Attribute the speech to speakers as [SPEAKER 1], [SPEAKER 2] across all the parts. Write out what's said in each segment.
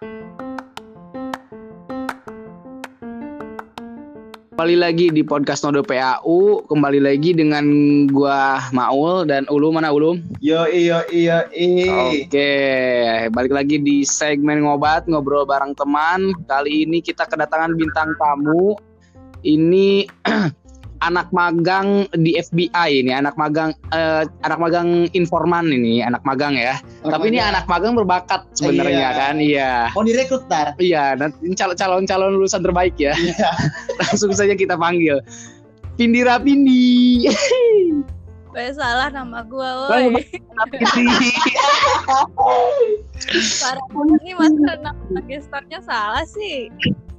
[SPEAKER 1] Kembali lagi di podcast Nodo PAU, kembali lagi dengan gua Maul dan Ulum mana Ulum?
[SPEAKER 2] Yo iyo iyo
[SPEAKER 1] Oke, balik lagi di segmen ngobat ngobrol bareng teman. Kali ini kita kedatangan bintang tamu. Ini anak magang di FBI ini, anak magang eh, anak magang informan ini, anak magang ya. Tapi ini anak magang berbakat sebenarnya
[SPEAKER 2] Iya.
[SPEAKER 1] kan, iya.
[SPEAKER 2] mau direkrut tar.
[SPEAKER 1] Iya, calon-calon lulusan terbaik ya.
[SPEAKER 2] Iya.
[SPEAKER 1] Langsung saja kita panggil. Pindira Pindi.
[SPEAKER 3] Weh salah nama gua
[SPEAKER 1] Bang,
[SPEAKER 3] woi.
[SPEAKER 1] Pindi.
[SPEAKER 3] Parah nih masa nama gestarnya salah sih.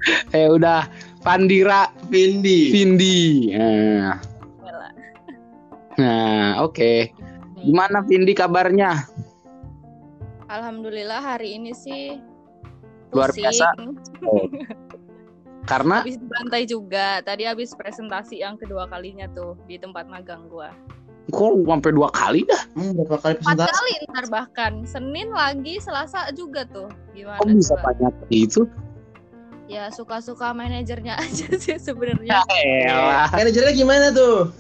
[SPEAKER 1] eh udah Pandira
[SPEAKER 2] Vindi.
[SPEAKER 1] Pindi. Nah, nah, oke. Gimana Pindi kabarnya?
[SPEAKER 3] Alhamdulillah hari ini sih
[SPEAKER 1] Luar
[SPEAKER 3] pusing.
[SPEAKER 1] biasa. Karena
[SPEAKER 3] Habis dibantai juga. Tadi habis presentasi yang kedua kalinya tuh di tempat magang gua.
[SPEAKER 1] kok sampai dua kali dah?
[SPEAKER 2] Hmm, berapa kali
[SPEAKER 3] Empat
[SPEAKER 2] presentasi?
[SPEAKER 3] kali ntar bahkan Senin lagi Selasa juga tuh. Gimana
[SPEAKER 1] Kok bisa banyak itu?
[SPEAKER 3] Ya suka-suka manajernya aja sih sebenarnya.
[SPEAKER 1] Elah.
[SPEAKER 2] Manajernya gimana tuh?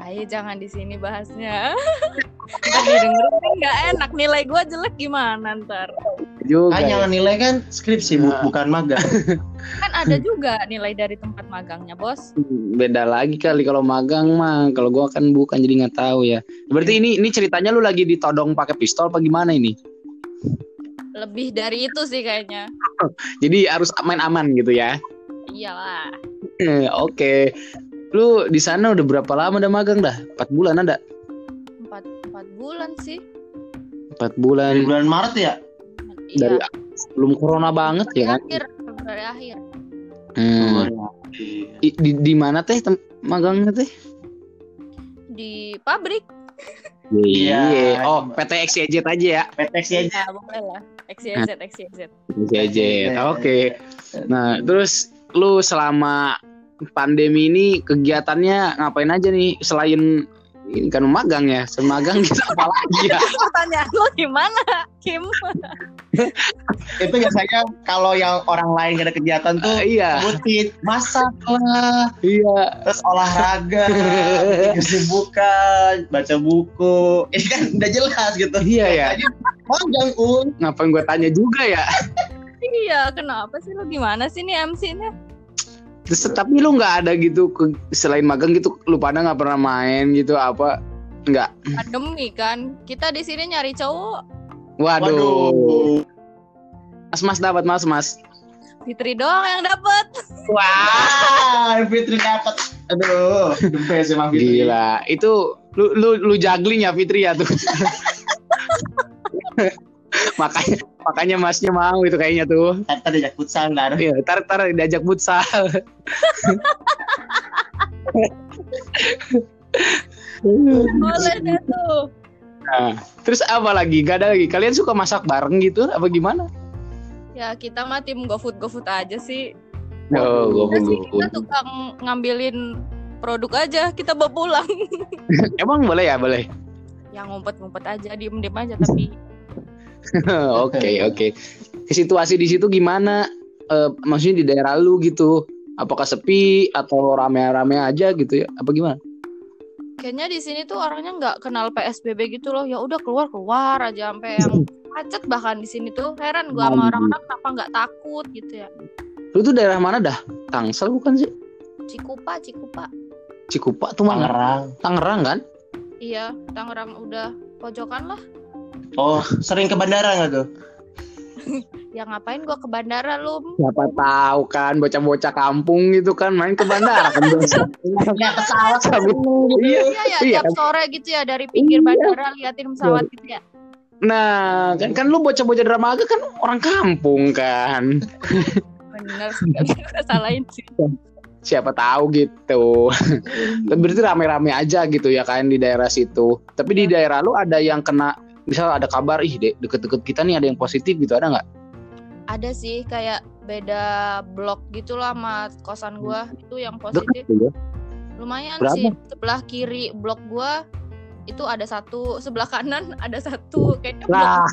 [SPEAKER 3] Ayo jangan di sini bahasnya. Didengerin nggak enak nilai gua jelek gimana ntar.
[SPEAKER 1] Juga.
[SPEAKER 2] Kan
[SPEAKER 1] ya.
[SPEAKER 2] yang nilai kan skripsi bu-
[SPEAKER 1] Nah.
[SPEAKER 2] bukan magang.
[SPEAKER 3] Kan ada juga nilai dari tempat magangnya bos.
[SPEAKER 1] Beda lagi kali kalau magang mah. Kalau gua kan bukan jadi nggak tahu ya. Berarti ini ini ceritanya lu lagi ditodong pakai pistol apa gimana ini?
[SPEAKER 3] Lebih dari itu sih kayaknya.
[SPEAKER 1] Jadi harus main aman gitu ya.
[SPEAKER 3] Iyalah.
[SPEAKER 1] Eh, Oke. Lu di sana udah berapa lama udah magang dah? 4 bulan ada?
[SPEAKER 3] Empat, empat bulan sih.
[SPEAKER 1] 4 bulan
[SPEAKER 2] Dari bulan Maret ya?
[SPEAKER 1] dari
[SPEAKER 3] Iya.
[SPEAKER 1] sebelum corona banget
[SPEAKER 3] Dari
[SPEAKER 1] ya kan?
[SPEAKER 3] akhir, dari akhir.
[SPEAKER 1] Hmm. I- Di, di mana teh tem- magangnya teh?
[SPEAKER 3] Di pabrik.
[SPEAKER 2] Iya.
[SPEAKER 1] Oh, PT XYZ aja ya.
[SPEAKER 2] PTX aja.
[SPEAKER 3] Ya, boleh lah. XYZ, XYZ.
[SPEAKER 1] XYZ.
[SPEAKER 2] Iya.
[SPEAKER 1] Oke. Nah, terus lu selama pandemi ini kegiatannya ngapain aja nih selain ini kan magang ya, semagang gitu apa lagi ya?
[SPEAKER 3] Pertanyaan lo gimana, Kim?
[SPEAKER 2] Itu biasanya kalau yang orang lain gak ada kegiatan tuh
[SPEAKER 1] Ah, iya,
[SPEAKER 2] sebutin masak lah,
[SPEAKER 1] iya.
[SPEAKER 2] terus olahraga, kesibukan, baca buku. Ini kan udah jelas gitu.
[SPEAKER 1] Iya ya.
[SPEAKER 2] Magang un.
[SPEAKER 1] Ngapain gue tanya juga ya?
[SPEAKER 3] iya, kenapa sih lo gimana sih nih MC-nya?
[SPEAKER 1] Terus tapi lu nggak ada gitu ke- selain magang gitu lu pada nggak pernah main gitu apa? Nggak.
[SPEAKER 3] Pandemi kan. Kita di sini nyari cowok.
[SPEAKER 1] Waduh. Mas Mas dapat Mas Mas.
[SPEAKER 3] Fitri doang yang dapet.
[SPEAKER 2] Wah, Fitri dapat. Aduh, the best emang Fitri.
[SPEAKER 1] Gila. Itu lu lu lu juggling ya Fitri ya tuh. makanya makanya Masnya mau itu kayaknya tuh.
[SPEAKER 2] Tadi diajak futsal ntar.
[SPEAKER 1] Iya, tar tar diajak futsal.
[SPEAKER 3] Boleh deh tuh.
[SPEAKER 1] Nah, terus apa lagi? Gak ada lagi. Kalian suka masak bareng gitu? Apa gimana?
[SPEAKER 3] Ya kita mah tim GoFood GoFood aja sih.
[SPEAKER 1] Oh, gue
[SPEAKER 3] Kita sih kita tukang ngambilin produk aja, kita bawa pulang.
[SPEAKER 1] Emang boleh ya, boleh.
[SPEAKER 3] Ya ngumpet-ngumpet aja, diem-diem aja tapi
[SPEAKER 1] Oke, oke. Situasi di situ gimana? Eh, maksudnya di daerah lu gitu. Apakah sepi atau rame-rame aja gitu ya? Apa gimana?
[SPEAKER 3] kayaknya di sini tuh orangnya nggak kenal PSBB gitu loh. Ya udah keluar-keluar aja sampai yang macet bahkan di sini tuh. Heran gua sama orang-orang kenapa nggak takut gitu ya.
[SPEAKER 1] Lu tuh daerah mana dah? Tangsel bukan sih?
[SPEAKER 3] Cikupa, Cikupa.
[SPEAKER 1] Cikupa tuh mana?
[SPEAKER 2] Tangerang.
[SPEAKER 1] Tangerang kan?
[SPEAKER 3] Iya, Tangerang udah pojokan lah.
[SPEAKER 2] Oh, sering ke bandara nggak tuh?
[SPEAKER 3] Ya ngapain gua ke bandara lu?
[SPEAKER 1] Siapa tahu kan bocah-bocah kampung gitu kan main ke bandara kan.
[SPEAKER 2] Naik pesawat
[SPEAKER 1] Cabut. Iya.
[SPEAKER 3] Iya ya,
[SPEAKER 1] Iya.
[SPEAKER 3] tiap sore gitu ya dari pinggir
[SPEAKER 1] Iya.
[SPEAKER 3] bandara liatin pesawat gitu ya.
[SPEAKER 1] Nah, kan kan lu bocah-bocah Dramaga kan orang kampung kan.
[SPEAKER 3] Bener sih, gak bisa salahin sih.
[SPEAKER 1] Siapa tahu gitu. Berarti rame-rame aja gitu ya kan di daerah situ. Tapi di daerah lu ada yang kena misal ada kabar ih de- deket-deket kita nih ada yang positif gitu ada nggak?
[SPEAKER 3] Ada sih kayak beda blok gitu lah sama kosan gua itu yang positif.
[SPEAKER 1] Deket tuh ya.
[SPEAKER 3] Lumayan
[SPEAKER 1] Berapa?
[SPEAKER 3] sih. Sebelah kiri blok gua itu ada satu, sebelah kanan ada satu. Kayaknya
[SPEAKER 1] Lah.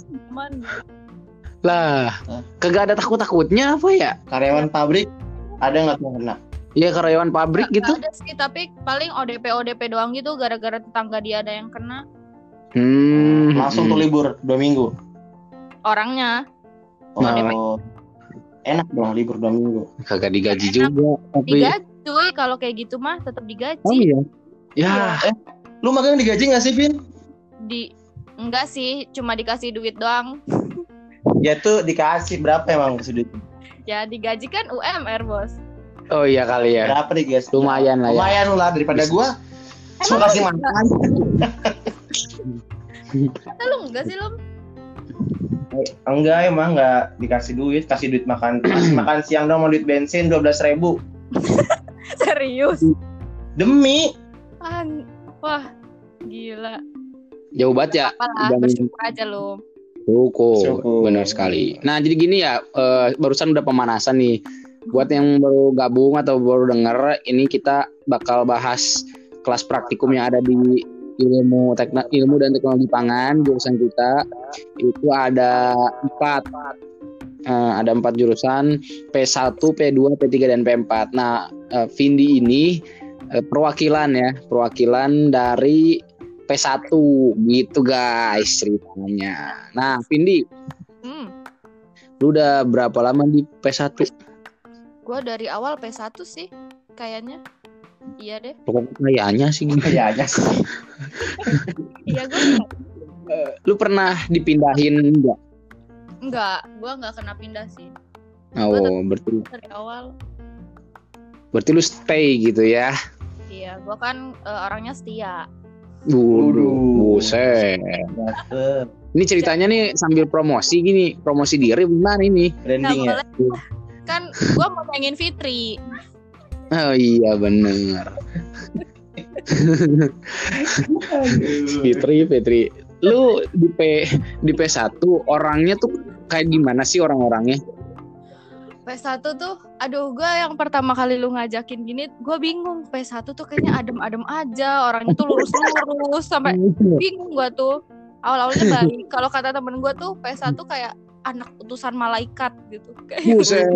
[SPEAKER 1] Lah, kagak ada takut-takutnya apa ya?
[SPEAKER 2] Karyawan pabrik ada nggak tuh yang kena?
[SPEAKER 1] Ya karyawan pabrik gitu.
[SPEAKER 3] Nggak ada sih tapi paling ODP ODP doang gitu gara-gara tetangga dia ada yang kena
[SPEAKER 1] Hmm.
[SPEAKER 2] Langsung tuh libur dua minggu.
[SPEAKER 3] orangnya
[SPEAKER 2] Oh, enak dong libur dua minggu.
[SPEAKER 1] kagak digaji juga. Tapi
[SPEAKER 3] digaji cuy kalau kayak gitu mah tetap digaji
[SPEAKER 1] Oh iya. Ya,
[SPEAKER 2] Eh, lu magang digaji nggak sih, Vin?
[SPEAKER 3] di enggak sih cuma dikasih duit doang
[SPEAKER 2] Ya tuh dikasih berapa emang sudut?
[SPEAKER 3] ya digaji kan UMR bos
[SPEAKER 1] oh iya kali ya.
[SPEAKER 2] Berapa nih guys?
[SPEAKER 1] Lumayan lah ya.
[SPEAKER 2] Lumayan lah daripada gua. Cuma kasih makan.
[SPEAKER 3] Kata lu enggak sih lu
[SPEAKER 2] Enggak emang enggak dikasih duit, kasih duit makan, kasih makan siang dong mau duit bensin dua belas ribu.
[SPEAKER 3] Serius?
[SPEAKER 2] Demi.
[SPEAKER 3] An- wah gila.
[SPEAKER 1] Jauh banget ya.
[SPEAKER 3] apalah bersyukur aja lu
[SPEAKER 1] Syukur, benar sekali. Nah, jadi gini ya, eh, barusan udah pemanasan nih. Buat yang baru gabung atau baru denger, ini kita bakal bahas kelas praktikum yang ada di ilmu tekna, ilmu dan teknologi pangan jurusan kita. Itu ada empat, Eh, ada empat jurusan P1, P2, P3 dan P4. Nah, eh, Vindi ini eh, perwakilan ya, perwakilan dari P1 gitu guys ceritanya. Nah, Vindi,
[SPEAKER 3] hmm
[SPEAKER 1] lu udah berapa lama di P1?
[SPEAKER 3] gua dari awal P1 sih kayaknya iya deh
[SPEAKER 1] Pokoknya kayaknya sih gitu.
[SPEAKER 2] kayaknya sih.
[SPEAKER 3] iya gua
[SPEAKER 1] Lu pernah dipindahin enggak?
[SPEAKER 3] enggak gua enggak kena pindah sih
[SPEAKER 1] Oh, berarti
[SPEAKER 3] dari awal
[SPEAKER 1] berarti lu stay gitu ya.
[SPEAKER 3] iya gua kan eh, orangnya setia
[SPEAKER 1] Waduh, buset. Ini ceritanya nih sambil promosi gini, promosi diri gimana ini?
[SPEAKER 2] Branding ya.
[SPEAKER 3] Kan gua mau pengen Fitri
[SPEAKER 1] Oh iya bener. Fitri, Fitri. Lu di P di P1 orangnya tuh kayak gimana sih orang-orangnya?
[SPEAKER 3] P1 tuh aduh gua yang pertama kali lu ngajakin gini gua bingung P1 tuh kayaknya adem-adem aja orangnya tuh lurus-lurus sampai bingung gua tuh awal-awalnya baik kalau kata temen gua tuh P1 kayak anak utusan malaikat gitu kayak
[SPEAKER 1] Buset.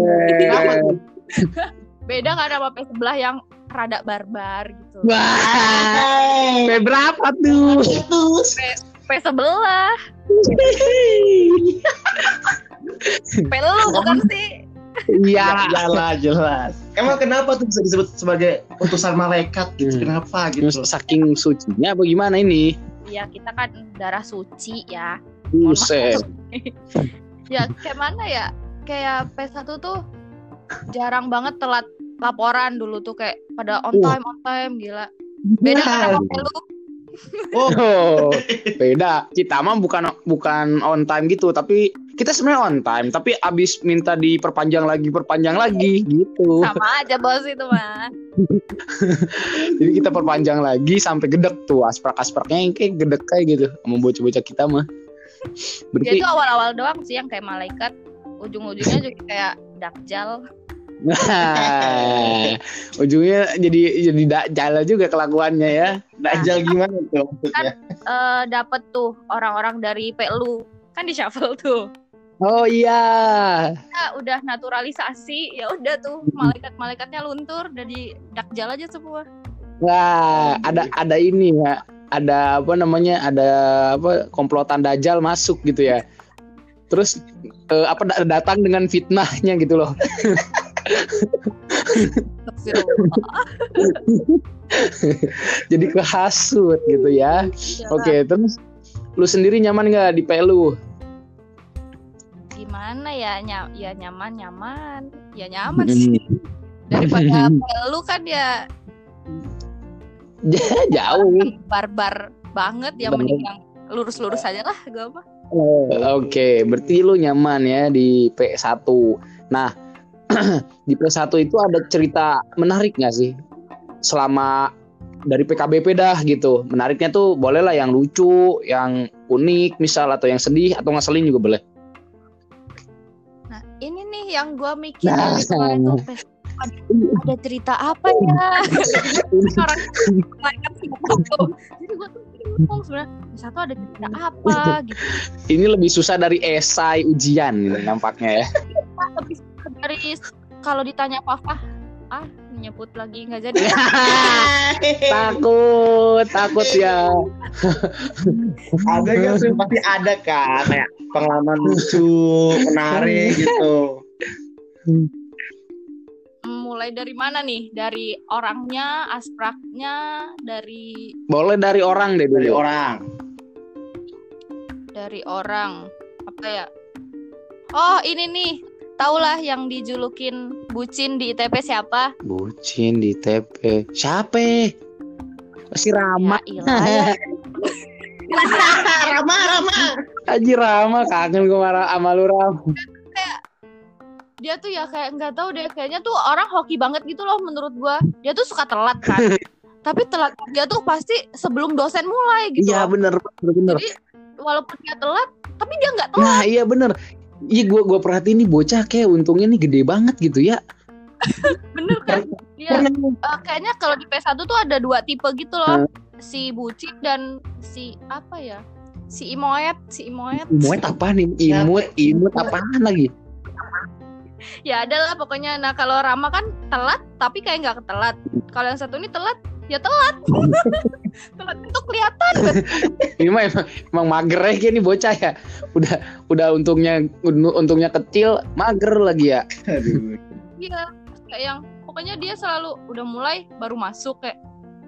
[SPEAKER 3] Beda kan sama P sebelah yang rada barbar gitu
[SPEAKER 1] Wah, P berapa tuh?
[SPEAKER 3] P sebelah P lu bukan sih
[SPEAKER 1] Iya.
[SPEAKER 2] Jelas, jelas. Emang kenapa tuh bisa disebut sebagai utusan malaikat gitu?
[SPEAKER 1] Hmm.
[SPEAKER 2] Kenapa gitu?
[SPEAKER 1] Saking sucinya apa gimana ini?
[SPEAKER 3] ya kita kan darah suci ya
[SPEAKER 1] Buset.
[SPEAKER 3] ya kayak mana ya kayak P1 tuh jarang banget telat laporan dulu tuh kayak pada on time on time gila. Beda kan sama lu.
[SPEAKER 2] Oh,
[SPEAKER 1] beda. Kita mah bukan bukan on time gitu, tapi kita sebenarnya on time, tapi abis minta diperpanjang lagi, perpanjang lagi gitu.
[SPEAKER 3] sama aja bos itu mah.
[SPEAKER 1] Jadi kita perpanjang lagi sampai gedek tuh asprak-aspraknya yang kayak gedek kayak gitu sama bocah-bocah kita mah.
[SPEAKER 3] ya
[SPEAKER 1] Berarti
[SPEAKER 3] itu awal-awal doang sih yang kayak malaikat. Ujung-ujungnya juga kayak dakjal
[SPEAKER 1] Nah, ujungnya jadi jadi dakjal juga kelakuannya ya.
[SPEAKER 2] Dajjal gimana tuh maksudnya?
[SPEAKER 3] eh dapet tuh orang-orang dari P lu kan di shuffle tuh
[SPEAKER 1] Oh iya.
[SPEAKER 3] Nah, udah naturalisasi ya udah tuh malaikat-malaikatnya luntur jadi dakjal aja semua
[SPEAKER 1] Wah, ada ada ini ya. Ada apa namanya? Ada apa komplotan dajjal masuk gitu ya. Terus eh, apa da- datang dengan fitnahnya gitu loh. Jadi kehasut gitu ya. Oke, terus lu sendiri nyaman nggak di PLU?
[SPEAKER 3] gimana ya Nya- ya nyaman nyaman ya nyaman sih daripada lu kan ya
[SPEAKER 1] Jauh.
[SPEAKER 3] barbar banget ya mending yang lurus-lurus aja lah gue mah
[SPEAKER 1] Oke, berarti lu nyaman ya di P1. Nah, di P1 itu ada cerita menarik nggak sih? Selama dari PKBP dah gitu. Menariknya tuh boleh lah yang lucu, yang unik misal atau yang sedih atau ngeselin juga boleh.
[SPEAKER 3] nah ini nih yang gue mikir
[SPEAKER 1] Nah.
[SPEAKER 3] dari kemarin tuh ada, ada cerita apa ya orang malaikat sih jadi gue tuh bingung sebenarnya satu ada cerita apa gitu
[SPEAKER 1] Ini lebih susah dari esai ujian gitu, nampaknya ya.
[SPEAKER 3] lebih dari kalau ditanya apa apa ah nyebut lagi nggak jadi.
[SPEAKER 1] Takut, takut ya.
[SPEAKER 2] ada kan sih pasti ada kan kayak pengalaman lucu menarik gitu.
[SPEAKER 3] Mulai dari mana nih? Dari orangnya aspraknya dari
[SPEAKER 1] Boleh dari orang deh
[SPEAKER 2] dari orang.
[SPEAKER 3] Dari orang. Apa ya? Oh ini nih taulah yang dijulukin bucin di ITP siapa
[SPEAKER 1] Bucin di TP. Siapa? Si Rama.
[SPEAKER 3] ya ilah
[SPEAKER 2] Rama Rama
[SPEAKER 1] Haji Rama kangen gue marah sama lu Ram.
[SPEAKER 3] dia tuh ya kayak nggak tahu deh kayaknya tuh orang hoki banget gitu loh menurut gua dia tuh suka telat kan tapi telat dia tuh pasti sebelum dosen mulai gitu
[SPEAKER 1] Iya bener, bener, bener.
[SPEAKER 3] jadi walaupun dia telat tapi dia nggak telat
[SPEAKER 1] Nah iya bener. Iya gue gua perhatiin nih bocah kayak untungnya nih gede banget gitu ya.
[SPEAKER 3] bener kan? Dia eh, kayaknya kalau di P1 tuh ada dua tipe gitu loh. Si bucin dan si apa ya? Si imoet si imoet.
[SPEAKER 1] Imut apa nih? Imut, imut apaan lagi?
[SPEAKER 3] ya ada lah pokoknya. Nah kalau Rama kan telat tapi kayak nggak ketelat. Kalau yang satu ini telat ya telat telat itu kelihatan
[SPEAKER 1] Ini mah emang, emang mager ya kayak nih bocah ya. Udah udah untungnya untungnya kecil, mager lagi ya.
[SPEAKER 2] Aduh.
[SPEAKER 3] Iya, kayak yang pokoknya dia selalu udah mulai baru masuk kayak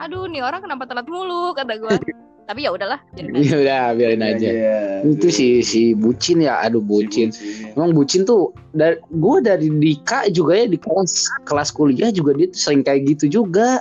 [SPEAKER 3] aduh nih orang kenapa telat mulu kata gua. Tapi ya udahlah. aja.
[SPEAKER 1] Ya udah biarin aja.
[SPEAKER 2] Iya.
[SPEAKER 1] Itu si si bucin ya, aduh bucin. Emang bucin tuh dari gue dari Dika juga ya di kelas kelas kuliah juga dia tuh sering kayak gitu juga.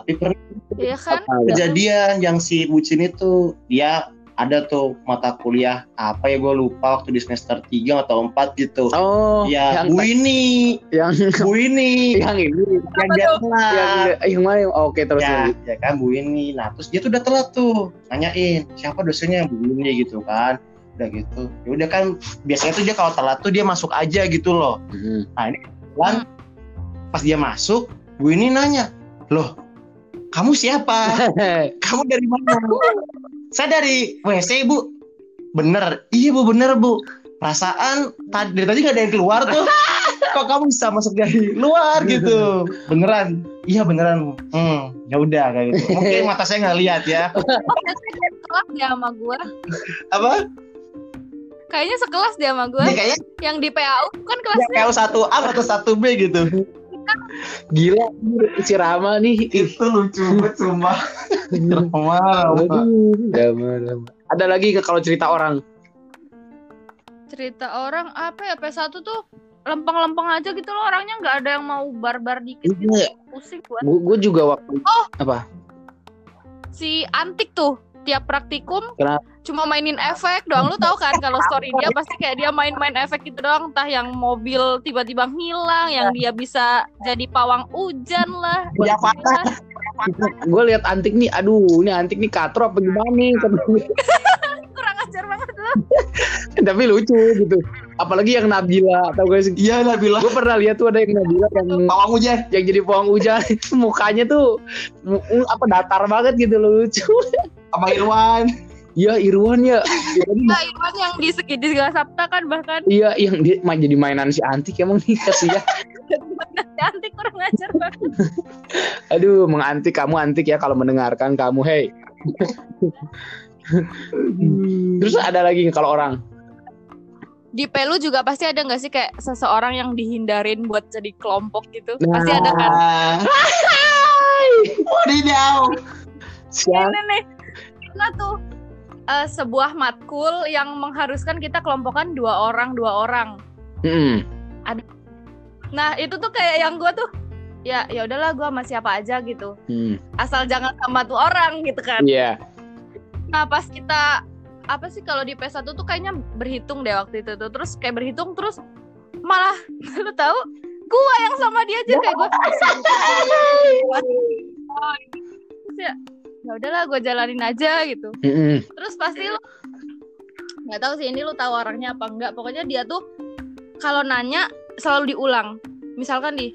[SPEAKER 2] Tapi pernah
[SPEAKER 3] Iya kan?
[SPEAKER 2] kejadian yang si bucin itu dia ada tuh mata kuliah apa ya gue lupa waktu di semester 3 atau 4 gitu.
[SPEAKER 1] Oh,
[SPEAKER 2] ya
[SPEAKER 1] yang
[SPEAKER 2] Bu ini.
[SPEAKER 1] yang
[SPEAKER 2] Bu ini.
[SPEAKER 1] Yang ini
[SPEAKER 2] yang dia telat.
[SPEAKER 1] Yang yang mana? Oke terus
[SPEAKER 2] ya, ya kan Bu ini. Nah terus dia tuh udah telat tuh. Nanyain siapa dosennya? Bu ini gitu kan. Udah gitu. Ya udah kan biasanya tuh dia kalau telat tuh dia masuk aja gitu loh.
[SPEAKER 1] Hmm.
[SPEAKER 2] kan pas dia masuk Bu ini nanya loh kamu siapa? Kamu dari mana? Saya dari WC bu. Bener. Iya bu bener bu. Perasaan tadi dari tadi nggak ada yang keluar tuh. Kok kamu bisa masuk dari luar gitu? Beneran? Iya beneran hmm ya udah kayak gitu. Mungkin mata saya nggak lihat ya.
[SPEAKER 3] Sekelas dia sama gua.
[SPEAKER 2] apa?
[SPEAKER 3] Kayaknya sekelas dia sama gua.
[SPEAKER 2] dia kayaknya
[SPEAKER 3] Yang di PAU kan kelasnya.
[SPEAKER 2] Kayak satu A atau satu B gitu
[SPEAKER 1] Gila si Rama nih.
[SPEAKER 2] itu lucu banget sumpah Rama.
[SPEAKER 1] Ada lagi ke kalau cerita orang.
[SPEAKER 3] cerita orang apa ya P1 tuh lempeng-lempeng aja gitu loh orangnya nggak ada yang mau barbar dikit gitu.
[SPEAKER 1] Iya.
[SPEAKER 3] Pusing gua.
[SPEAKER 1] Gue juga waktu
[SPEAKER 3] Si Antik tuh tiap praktikum
[SPEAKER 1] Kenapa?
[SPEAKER 3] Cuma mainin efek doang. Lu tahu kan kalau story dia pasti kayak dia main-main efek gitu doang. Entah yang mobil tiba-tiba hilang yang dia bisa jadi pawang hujan lah.
[SPEAKER 2] Ya,
[SPEAKER 1] gue lihat antik nih, aduh ini antik nih katro apa gimana nih?
[SPEAKER 3] kurang ajar banget lu.
[SPEAKER 1] Tapi lucu gitu. Apalagi yang Nabila atau gue sih.
[SPEAKER 2] iya Nabila.
[SPEAKER 1] Gue pernah lihat tuh ada yang Nabila yang
[SPEAKER 2] pawang hujan.
[SPEAKER 1] yang jadi pawang hujan. Itu mukanya tuh apa datar banget gitu loh lucu.
[SPEAKER 2] sama Irwan
[SPEAKER 1] Iya Irwan ya.
[SPEAKER 3] nah Iwan yang di segi di segala sabta kan bahkan
[SPEAKER 1] Iya yang dia main jadi mainan si antik emang nih kasihan.
[SPEAKER 3] si Antik kurang ajar banget
[SPEAKER 1] Aduh, emang antik kamu antik ya kalau mendengarkan kamu, hey. Terus ada lagi kalau orang
[SPEAKER 3] di Pelu juga pasti ada nggak sih kayak seseorang yang dihindarin buat jadi kelompok gitu
[SPEAKER 1] Nah.
[SPEAKER 3] pasti ada kan
[SPEAKER 2] Wadidaw
[SPEAKER 1] siapa?
[SPEAKER 3] ini nih karena tuh eh, sebuah matkul yang mengharuskan kita kelompokan dua orang dua orang.
[SPEAKER 1] Hmm.
[SPEAKER 3] nah itu tuh kayak yang gue tuh ya ya udahlah gue sama siapa aja gitu.
[SPEAKER 1] Hmm.
[SPEAKER 3] asal jangan sama tuh orang gitu kan.
[SPEAKER 1] Iya.
[SPEAKER 3] nah pas kita apa sih kalau di PS1 tuh kayaknya berhitung deh waktu itu tuh. Terus kayak berhitung terus malah lu tahu gua yang sama dia aja. Kayak gue terus ya ya udahlah gue jalanin aja gitu terus pasti lu nggak tahu sih ini lu tahu orangnya apa enggak pokoknya dia tuh kalau nanya selalu diulang misalkan di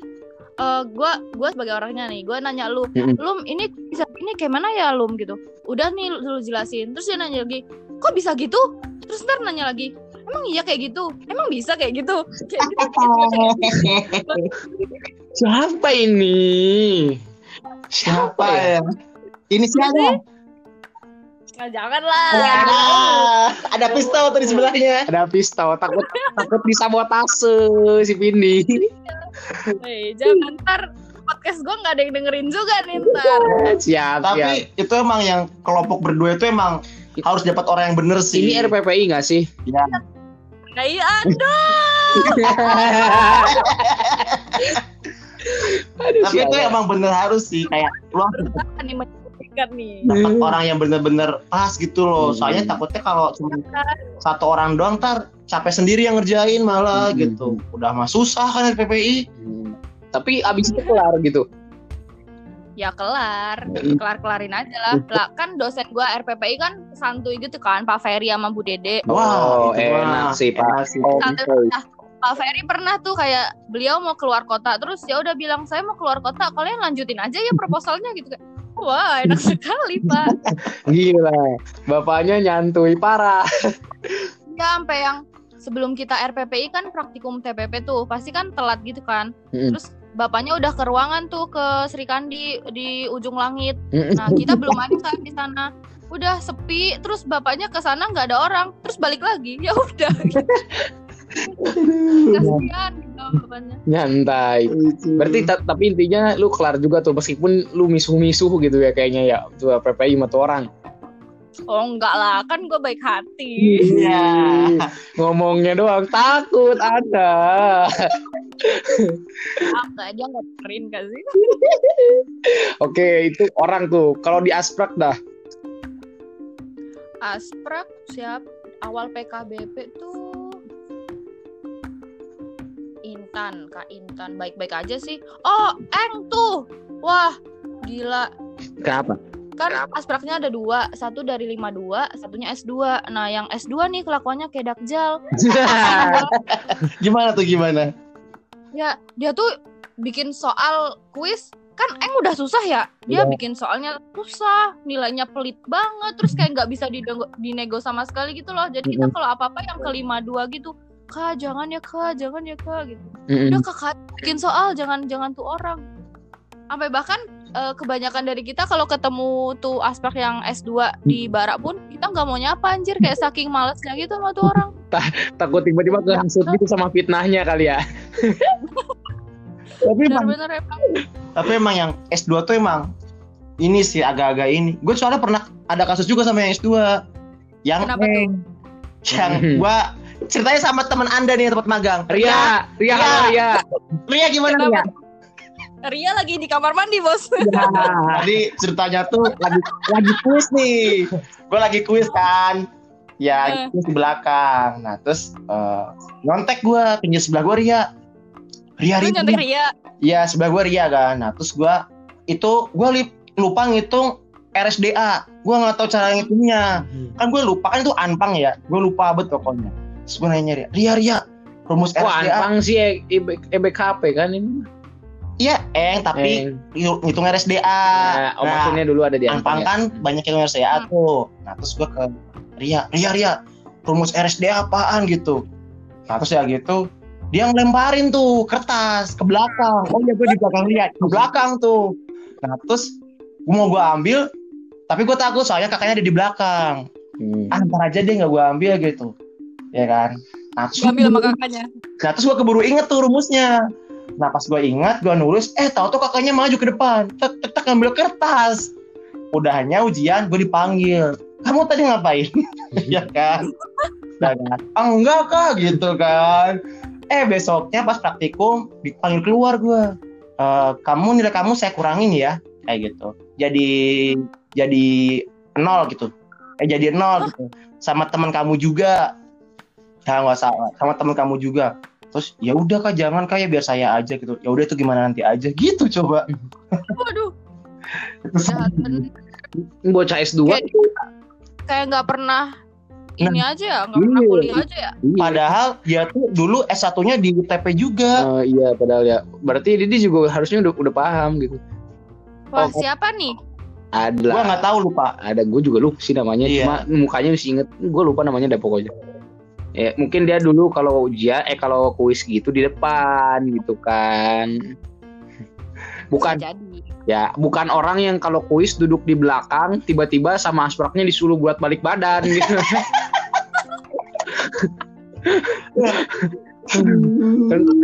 [SPEAKER 3] eh gua gua sebagai orangnya nih, gua nanya lu,
[SPEAKER 1] Mm-mm.
[SPEAKER 3] Lum ini bisa ini kayak mana ya Lum gitu. Udah nih lu, lu jelasin. Terus dia nanya lagi, kok bisa gitu? Terus ntar nanya lagi, emang iya kayak gitu? Emang bisa kayak gitu? Kayak gitu.
[SPEAKER 1] Siapa ini?
[SPEAKER 2] Siapa
[SPEAKER 1] ya?
[SPEAKER 2] ya? Ini siapa?
[SPEAKER 3] Nah, jangan lah.
[SPEAKER 2] Ah, ada pistol tuh di sebelahnya.
[SPEAKER 1] Ada pistol, takut takut disabotase si Vindi.
[SPEAKER 3] Hei, jangan ntar podcast gue nggak ada yang dengerin juga nih ntar.
[SPEAKER 1] Siap, siap.
[SPEAKER 2] Tapi itu emang yang kelompok berdua itu emang harus dapat orang yang bener sih.
[SPEAKER 1] Ini RPPI nggak sih?
[SPEAKER 2] Ya.
[SPEAKER 3] Nah, iya ada.
[SPEAKER 1] Aduh,
[SPEAKER 2] Tapi itu emang bener harus sih kayak lu harus
[SPEAKER 3] Apa nih
[SPEAKER 2] dapat orang yang bener-bener pas gitu loh.
[SPEAKER 1] Hmm.
[SPEAKER 2] Soalnya takutnya kalau cuma satu orang doang ntar capek sendiri yang ngerjain malah
[SPEAKER 1] Hmm.
[SPEAKER 2] gitu. Udah mah susah kan PPI.
[SPEAKER 1] Hmm. Tapi abis itu kelar gitu.
[SPEAKER 3] Ya kelar,
[SPEAKER 1] Hmm.
[SPEAKER 3] kelar kelarin aja lah. Lah kan dosen gue RPPI kan santuy gitu kan, Pak Ferry sama Bu Dede.
[SPEAKER 1] Oh,
[SPEAKER 2] itu mah
[SPEAKER 1] enak sih, Pak. Oh,
[SPEAKER 3] Santuy.
[SPEAKER 1] gitu.
[SPEAKER 3] Nah, Pak Ferry pernah tuh kayak beliau mau keluar kota, terus ya udah bilang saya mau keluar kota, kalian lanjutin aja ya proposalnya gitu kan. Wah enak sekali Pak.
[SPEAKER 1] Gila. Bapaknya nyantui parah.
[SPEAKER 3] Ya sampai yang sebelum kita RPPI kan praktikum TPP tuh pasti kan telat gitu kan.
[SPEAKER 1] Mm.
[SPEAKER 3] Terus bapaknya udah ke ruangan tuh ke Sri Kandi di ujung langit. Nah kita belum ada kan di sana. Udah sepi, terus bapaknya ke sana nggak ada orang, terus balik lagi. Ya udah. Kasihan gitu.
[SPEAKER 1] Nyantai. Berarti ta- tapi intinya lu kelar juga tuh meskipun lu misuh-misuh gitu ya kayaknya ya tuh PPI sama tuh orang.
[SPEAKER 3] Oh enggak lah, kan gue baik hati.
[SPEAKER 2] Iya.
[SPEAKER 1] Ngomongnya doang takut ada.
[SPEAKER 3] Enggak, dia nggak dengerin kan sih.
[SPEAKER 1] Oke, itu orang tuh. Kalau di Asprak dah.
[SPEAKER 3] Asprak siap awal PKBP tuh Intan, Kak Intan baik-baik aja sih. Oh, Eng tuh. Wah, gila.
[SPEAKER 1] Kenapa?
[SPEAKER 3] Kan aspraknya ada dua, satu dari 52, satunya S2. Nah, yang S2 nih kelakuannya kayak Dakjal.
[SPEAKER 2] Gimana tuh gimana?
[SPEAKER 3] ya, dia tuh bikin soal kuis kan Eng udah susah ya. Dia
[SPEAKER 1] Iya.
[SPEAKER 3] bikin soalnya susah, nilainya pelit banget, terus kayak nggak bisa dinego, dinego sama sekali gitu loh. Jadi kita kalau apa-apa yang ke 52 gitu, Kak, jangan ya, Kak, jangan ya, Kak gitu.
[SPEAKER 1] Mm-mm.
[SPEAKER 3] Udah Kak, bikin soal, jangan jangan tuh orang. Sampai bahkan eh, kebanyakan dari kita kalau ketemu tuh aspek yang S2 di barak pun kita nggak mau nyapa anjir kayak saking malesnya gitu sama tuh orang.
[SPEAKER 1] Takut tiba-tiba kehasut gitu sama fitnahnya kali ya.
[SPEAKER 2] Tapi emang,
[SPEAKER 3] Bener-bener emang.
[SPEAKER 2] tapi emang yang S2 tuh emang ini sih agak-agak ini. Gue soalnya pernah ada kasus juga sama yang S2. Yang
[SPEAKER 3] Kenapa tuh?
[SPEAKER 2] yang gua ceritanya sama teman Anda nih tempat magang.
[SPEAKER 1] Ria, Ria,
[SPEAKER 2] Ria.
[SPEAKER 1] halo, Ria.
[SPEAKER 2] Ria gimana? Ria?
[SPEAKER 3] Ria lagi di kamar mandi bos.
[SPEAKER 2] Tadi ceritanya tuh lagi lagi kuis nih. Gue lagi kuis kan. Ya,
[SPEAKER 3] Eh.
[SPEAKER 2] kuis di belakang. Nah, terus eh, nyontek gue pinggir sebelah gue Ria. Ria, Ria.
[SPEAKER 3] nyontek Ria.
[SPEAKER 2] Iya, sebelah gue Ria kan. Nah, terus gue itu gue lupa ngitung RSDA. Gue nggak tahu cara ngitungnya. Kan gue lupa kan itu anpang ya. Gue lupa bet pokoknya. Terus gue nanya Ria, Ria, Ria, rumus
[SPEAKER 1] Wah,
[SPEAKER 2] RSDA.
[SPEAKER 1] anpang sih E- EB- EBKP kan ini.
[SPEAKER 2] Iya, eng, tapi
[SPEAKER 1] Eh,
[SPEAKER 2] ngitung RSDA.
[SPEAKER 1] nah, oh, maksudnya dulu ada di
[SPEAKER 2] Anpang
[SPEAKER 1] anpang ya.
[SPEAKER 2] kan banyak yang RSDA
[SPEAKER 3] Hmm.
[SPEAKER 2] tuh. Nah terus gue ke Ria, Ria, Ria, rumus RSDA apaan gitu. Nah terus ya gitu, dia ngelemparin tuh kertas ke belakang. Oh iya gue di belakang Ria, di belakang tuh. Nah terus gue mau gue ambil, tapi gue takut soalnya kakaknya ada di belakang.
[SPEAKER 1] Hmm.
[SPEAKER 2] Ah ntar aja deh nggak gue ambil gitu, ya kan. Nah terus,
[SPEAKER 3] ambil sama kakaknya.
[SPEAKER 2] nah, terus gue keburu inget tuh rumusnya. Nah pas gue ingat, gue nulis, eh tahu tuh kakaknya maju ke depan, tek tek tek ngambil kertas. Udahnya ujian, gue dipanggil. Kamu tadi ngapain? ya kan? Nah, kan? "Ah, enggak kak, gitu kan. Eh besoknya pas praktikum dipanggil keluar gue. "Eh, kamu nilai kamu saya kurangin ya, kayak gitu. Jadi jadi nol gitu. Eh jadi nol gitu. Sama teman kamu juga. Ya nggak salah. Sama teman kamu juga terus ya udah kak jangan kayak biar saya aja gitu ya udah itu gimana nanti aja gitu coba
[SPEAKER 3] Waduh, bener.
[SPEAKER 1] Bocah S2
[SPEAKER 3] Kayak- Kayak nggak pernah ini aja ya, nggak pernah
[SPEAKER 1] Iya.
[SPEAKER 3] kuliah aja ya.
[SPEAKER 1] Iya.
[SPEAKER 2] Padahal dia tuh dulu S1-nya di UTP juga.
[SPEAKER 1] Eh, iya padahal ya. Berarti Didi juga harusnya udah udah paham gitu.
[SPEAKER 3] Wah,
[SPEAKER 1] Oh,
[SPEAKER 3] siapa nih?
[SPEAKER 1] Ada
[SPEAKER 2] Gua nggak tahu lupa.
[SPEAKER 1] Ada gue juga lupa sih namanya.
[SPEAKER 2] Iya.
[SPEAKER 1] Cuma mukanya masih inget. Gue lupa namanya deh pokoknya. Ya, mungkin dia dulu kalau ujian, eh kalau kuis gitu di depan gitu kan. Bukan ya, bukan orang yang kalau kuis duduk di belakang, tiba-tiba sama aspraknya disuruh buat balik badan gitu.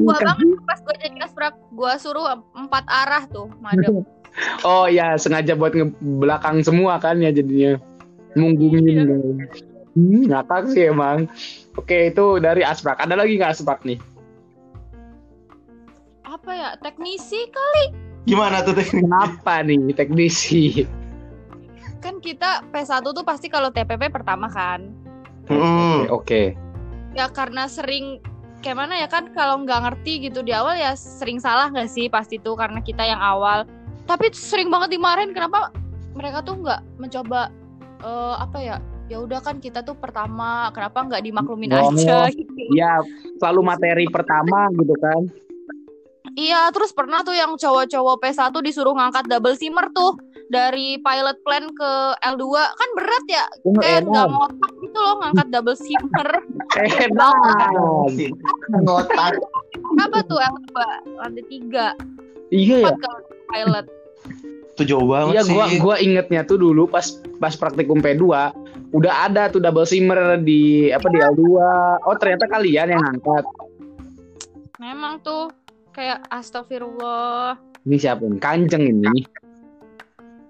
[SPEAKER 3] Gua banget pas gua jadi asprak, gua suruh empat arah tuh, madem.
[SPEAKER 1] Oh ya, sengaja buat ngebelakang semua kan ya jadinya. Munggungin.
[SPEAKER 3] Iya.
[SPEAKER 1] Hmm, ngakak sih emang. Oke, itu dari Asprak. Ada lagi nggak Asprak nih?
[SPEAKER 3] Apa ya? Teknisi kan
[SPEAKER 2] Gimana tuh teknik?
[SPEAKER 1] Kenapa nih teknisi?
[SPEAKER 3] kan kita P1 tuh pasti kalau TPP pertama kan.
[SPEAKER 2] Hmm.
[SPEAKER 1] Oke.
[SPEAKER 3] Ya karena sering kayak mana ya kan kalau nggak ngerti gitu di awal ya sering salah nggak sih pasti tuh karena kita yang awal. Tapi sering banget dimarahin kenapa mereka tuh nggak mencoba eh, apa ya? Ya udah kan kita tuh pertama, kenapa nggak dimaklumin
[SPEAKER 1] Oh.
[SPEAKER 3] aja gitu.
[SPEAKER 1] Ya, selalu materi pertama gitu kan.
[SPEAKER 3] Iya, terus pernah tuh yang cowok-cowok P1 disuruh ngangkat double simmer tuh dari pilot plan ke L2 kan berat ya
[SPEAKER 1] Oh,
[SPEAKER 3] kayak nggak ngotak gitu loh ngangkat double simmer
[SPEAKER 1] Enak.
[SPEAKER 2] Ngotak.
[SPEAKER 3] apa tuh L2 lantai tiga
[SPEAKER 1] Iya ya.
[SPEAKER 3] pilot
[SPEAKER 2] Itu jauh banget
[SPEAKER 1] Iya,
[SPEAKER 2] sih.
[SPEAKER 1] gua gua ingetnya tuh dulu pas pas praktikum P2 udah ada tuh double simmer di apa di L2. Oh, ternyata kalian yang angkat.
[SPEAKER 3] memang tuh kayak astagfirullah
[SPEAKER 1] Ini siapa nih? Kanjeng ini.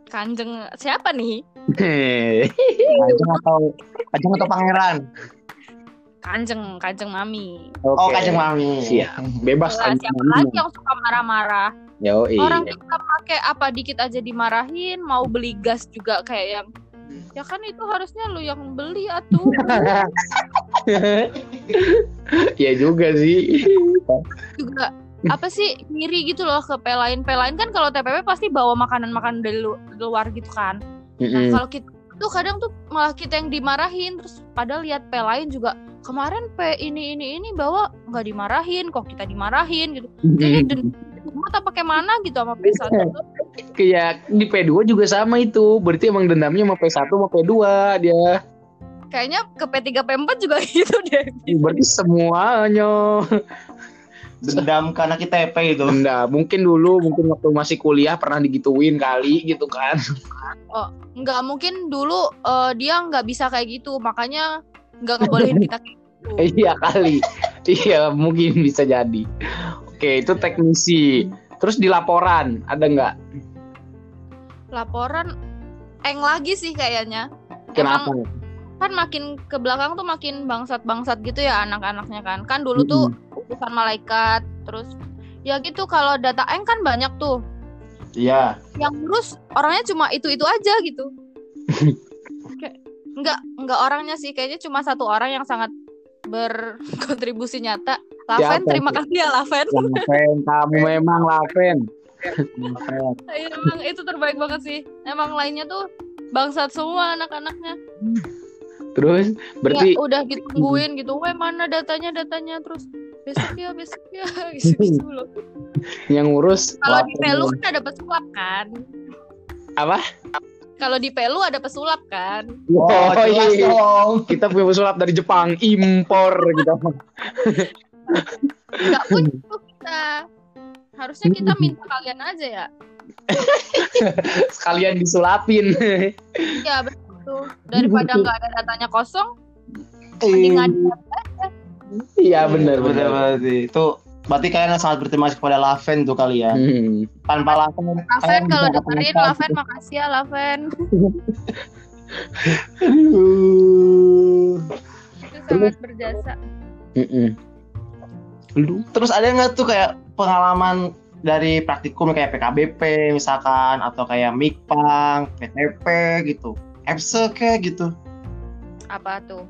[SPEAKER 3] kanjeng siapa nih
[SPEAKER 2] Kajeng atau Kajeng atau pangeran?
[SPEAKER 3] kanjeng kanjeng mami
[SPEAKER 2] Oh,
[SPEAKER 1] Oke.
[SPEAKER 2] Kajeng Mami.
[SPEAKER 1] Siap. Bebas Kanjeng
[SPEAKER 3] siapa
[SPEAKER 1] Mami.
[SPEAKER 3] lagi yang suka marah-marah
[SPEAKER 1] Yo,
[SPEAKER 3] orang kita pakai apa dikit aja dimarahin mau beli gas juga kayak yang ya kan itu harusnya lu yang beli atuh.
[SPEAKER 1] Iya juga sih.
[SPEAKER 3] juga apa sih ngiri gitu loh ke pelain pelain kan kalau TPP pasti bawa makanan makanan dari lu- luar gitu kan. Nah
[SPEAKER 1] Mm-mm.
[SPEAKER 3] kalau kita tuh kadang tuh malah kita yang dimarahin. Terus padahal lihat pelain juga kemarin P ini ini ini bawa nggak dimarahin. Kok kita dimarahin? gitu. Jadi dendam apa pakai mana gitu sama P1 tuh
[SPEAKER 1] Kayak di P2 juga sama itu. Berarti emang dendamnya sama P1 sama P2 dia.
[SPEAKER 3] kayaknya ke P3 P4 juga gitu deh
[SPEAKER 1] Berarti semuanya
[SPEAKER 2] Dendam karena kita TP itu.
[SPEAKER 1] dendam. Mungkin dulu, mungkin waktu masih kuliah pernah digituin kali gitu kan.
[SPEAKER 3] nggak mungkin dulu eh, dia nggak bisa kayak gitu makanya nggak ngebolehin kita kayak gitu.
[SPEAKER 1] iya kali. iya, mungkin bisa jadi. Oke, itu teknisi. Terus di laporan ada nggak?
[SPEAKER 3] laporan eng lagi sih kayaknya
[SPEAKER 1] Kenapa?
[SPEAKER 3] Emang kan makin ke belakang tuh makin bangsat-bangsat gitu ya anak-anaknya kan kan dulu tuh urusan malaikat terus ya gitu kalau data eng kan banyak tuh
[SPEAKER 2] Iya.
[SPEAKER 3] yang ngurus orangnya cuma itu itu aja gitu Kayak, nggak nggak orangnya sih kayaknya cuma satu orang yang sangat berkontribusi nyata Laven
[SPEAKER 1] Siapa
[SPEAKER 3] terima kasih ya Laven
[SPEAKER 1] Laven, kamu memang Laven.
[SPEAKER 3] Iya, emang itu terbaik banget sih emang lainnya tuh bangsat semua anak-anaknya
[SPEAKER 1] Terus berarti
[SPEAKER 3] ya, udah ditungguin gitu, weh mana datanya datanya terus besok ya besok ya gitu, gitu loh.
[SPEAKER 1] yang ngurus
[SPEAKER 3] Kalau di
[SPEAKER 1] Laven.
[SPEAKER 3] Pelu kan ada pesulap kan.
[SPEAKER 1] Apa?
[SPEAKER 3] Kalau di Pelu ada pesulap kan.
[SPEAKER 2] Oh, jelas
[SPEAKER 1] iya.
[SPEAKER 2] dong.
[SPEAKER 1] Kita punya pesulap dari Jepang, impor gitu.
[SPEAKER 3] Enggak punya tuh kita. Harusnya kita minta kalian aja ya.
[SPEAKER 1] Sekalian disulapin.
[SPEAKER 3] Ya betul. Daripada nggak ada datanya kosong, mending ngadu.
[SPEAKER 1] Iya benar
[SPEAKER 2] benar
[SPEAKER 1] benar.
[SPEAKER 2] berarti. Itu berarti kalian sangat berterima kasih kepada Laven tuh kalian.
[SPEAKER 1] Hmm.
[SPEAKER 2] Tanpa Laven,
[SPEAKER 3] Laven
[SPEAKER 2] kalian
[SPEAKER 3] kalau dengerin. Laven makasih ya Laven.
[SPEAKER 2] Aduh.
[SPEAKER 3] Itu sangat berjasa.
[SPEAKER 1] Lu
[SPEAKER 2] Terus ada nggak tuh kayak pengalaman dari praktikum kayak PKBP misalkan atau kayak Mikpang, PTP gitu, EPSE kayak gitu.
[SPEAKER 3] Apa tuh?